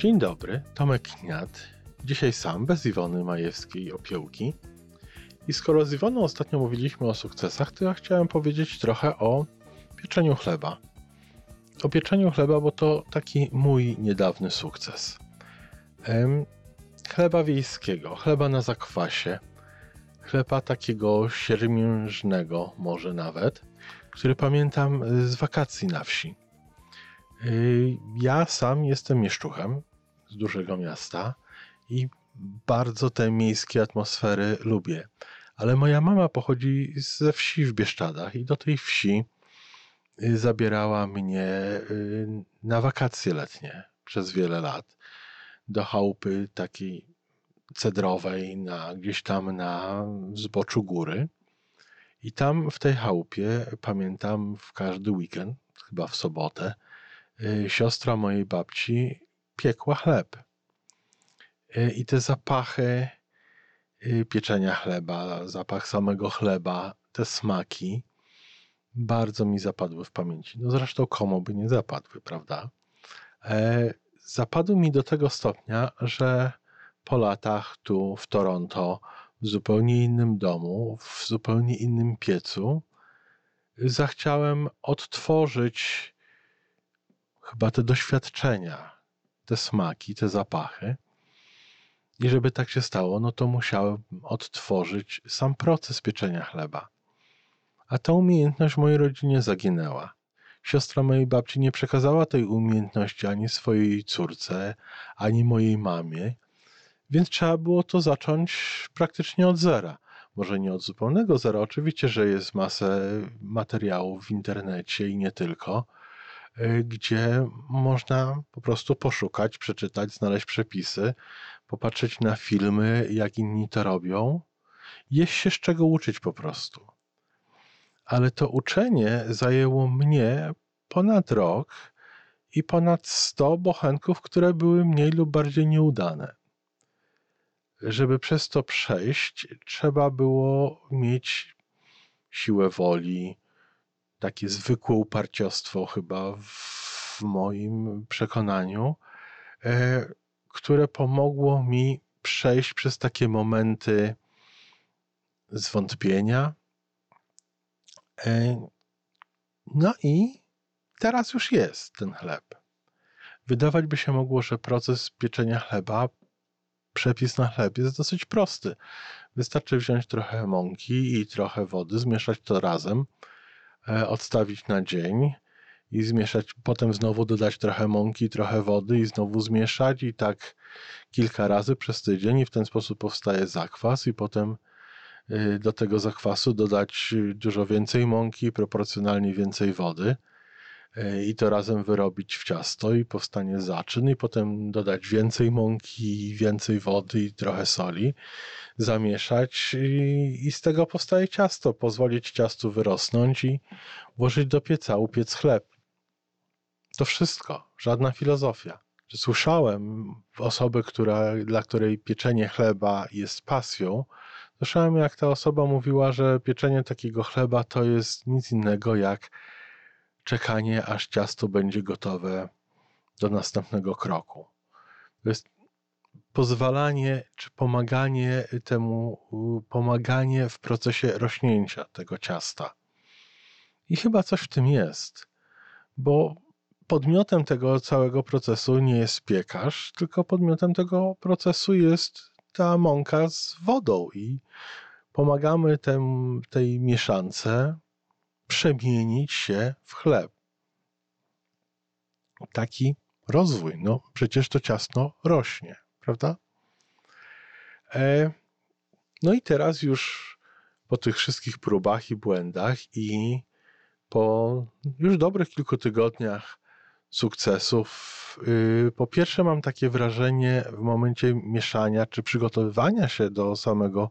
Dzień dobry, Tomek Kniat. Dzisiaj sam, bez Iwony Majewskiej Opiełki. I skoro z Iwoną ostatnio mówiliśmy o sukcesach, to ja chciałem powiedzieć trochę o pieczeniu chleba. O pieczeniu chleba, bo to taki mój niedawny sukces. Chleba wiejskiego, chleba na zakwasie, chleba takiego siermiężnego może nawet, który pamiętam z wakacji na wsi. Ja sam jestem mieszczuchem z dużego miasta i bardzo te miejskie atmosfery lubię. Ale moja mama pochodzi ze wsi w Bieszczadach i do tej wsi y, zabierała mnie y, na wakacje letnie przez wiele lat. Do chałupy takiej cedrowej, na, gdzieś tam na zboczu góry. I tam w tej chałupie, pamiętam, w każdy weekend, chyba w sobotę, Y, siostra mojej babci piekła chleb. Y, I te zapachy y, pieczenia chleba, zapach samego chleba, te smaki bardzo mi zapadły w pamięci. No zresztą komu by nie zapadły, prawda? E, zapadły mi do tego stopnia, że po latach tu w Toronto, w zupełnie innym domu, w zupełnie innym piecu, zachciałem odtworzyć chyba te doświadczenia, te smaki, te zapachy. I żeby tak się stało, no to musiałem odtworzyć sam proces pieczenia chleba. A ta umiejętność mojej rodzinie zaginęła. Siostra mojej babci nie przekazała tej umiejętności ani swojej córce, ani mojej mamie, więc trzeba było to zacząć praktycznie od zera. Może nie od zupełnego zera, oczywiście, że jest masę materiałów w internecie i nie tylko, gdzie można po prostu poszukać, przeczytać, znaleźć przepisy, popatrzeć na filmy, jak inni to robią. Jest się z czego uczyć po prostu. Ale to uczenie zajęło mnie ponad rok i ponad 100 bochenków, które były mniej lub bardziej nieudane. Żeby przez to przejść, trzeba było mieć siłę woli, takie zwykłe uparciostwo chyba w moim przekonaniu, e, które pomogło mi przejść przez takie momenty zwątpienia. E, no i teraz już jest ten chleb. Wydawać by się mogło, że proces pieczenia chleba, przepis na chleb jest dosyć prosty. Wystarczy wziąć trochę mąki i trochę wody, zmieszać to razem odstawić na dzień i zmieszać, potem znowu dodać trochę mąki, trochę wody i znowu zmieszać i tak kilka razy przez tydzień i w ten sposób powstaje zakwas i potem y, do tego zakwasu dodać dużo więcej mąki, proporcjonalnie więcej wody. E, i to razem wyrobić w ciasto i powstanie zaczyn i potem dodać więcej mąki, więcej wody i trochę soli, zamieszać i, i z tego powstaje ciasto, pozwolić ciastu wyrosnąć i włożyć do pieca, upiec chleb. To wszystko, żadna filozofia. Słyszałem osoby, która, dla której pieczenie chleba jest pasją, słyszałem jak ta osoba mówiła, że pieczenie takiego chleba to jest nic innego jak czekanie, aż ciasto będzie gotowe do następnego kroku. To jest pozwalanie czy pomaganie temu, pomaganie w procesie rośnięcia tego ciasta. I chyba coś w tym jest, bo podmiotem tego całego procesu nie jest piekarz, tylko podmiotem tego procesu jest ta mąka z wodą i pomagamy tem, tej mieszance przemienić się w chleb. Taki rozwój. No, przecież to ciasno rośnie, prawda? E, no i teraz już po tych wszystkich próbach i błędach i po już dobrych kilku tygodniach sukcesów, yy, po pierwsze mam takie wrażenie w momencie mieszania czy przygotowywania się do samego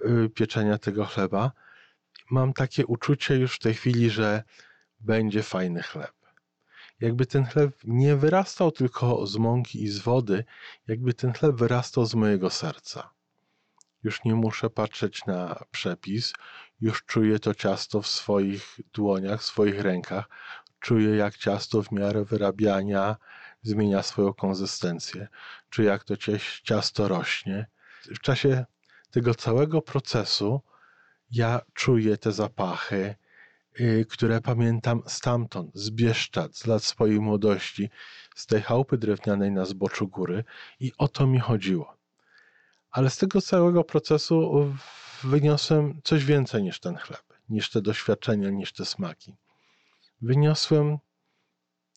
yy, pieczenia tego chleba, mam takie uczucie już w tej chwili, że będzie fajny chleb. Jakby ten chleb nie wyrastał tylko z mąki i z wody, jakby ten chleb wyrastał z mojego serca. Już nie muszę patrzeć na przepis, już czuję to ciasto w swoich dłoniach, w swoich rękach. Czuję, jak ciasto w miarę wyrabiania zmienia swoją konsystencję, czy jak to ciasto rośnie. W czasie tego całego procesu ja czuję te zapachy, y, które pamiętam stamtąd, z Bieszczad, z lat swojej młodości, z tej chałupy drewnianej na zboczu góry i o to mi chodziło. Ale z tego całego procesu wyniosłem coś więcej niż ten chleb, niż te doświadczenia, niż te smaki. Wyniosłem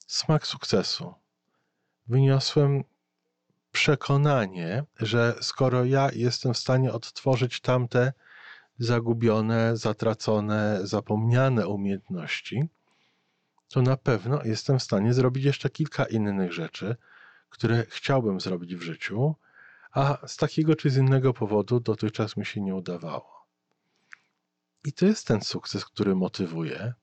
smak sukcesu. Wyniosłem przekonanie, że skoro ja jestem w stanie odtworzyć tamte zagubione, zatracone, zapomniane umiejętności, to na pewno jestem w stanie zrobić jeszcze kilka innych rzeczy, które chciałbym zrobić w życiu, a z takiego czy z innego powodu dotychczas mi się nie udawało. I to jest ten sukces, który motywuje.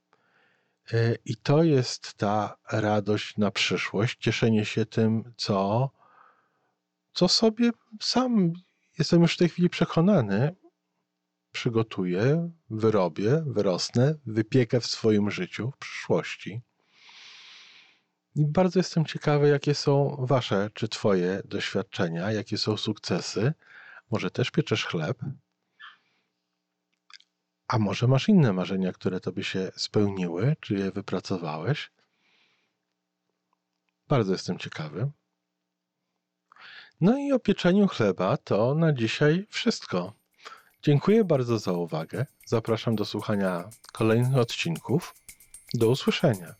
E, I to jest ta radość na przyszłość, cieszenie się tym, co, co sobie sam jestem już w tej chwili przekonany, przygotuję, wyrobię, wyrosnę, wypiekę w swoim życiu w przyszłości. I bardzo jestem ciekawy, jakie są Wasze czy Twoje doświadczenia, jakie są sukcesy. Może też pieczesz chleb, a może masz inne marzenia, które Tobie się spełniły, czy je wypracowałeś. Bardzo jestem ciekawy. No i o pieczeniu chleba to na dzisiaj wszystko. Dziękuję bardzo za uwagę. Zapraszam do słuchania kolejnych odcinków. Do usłyszenia.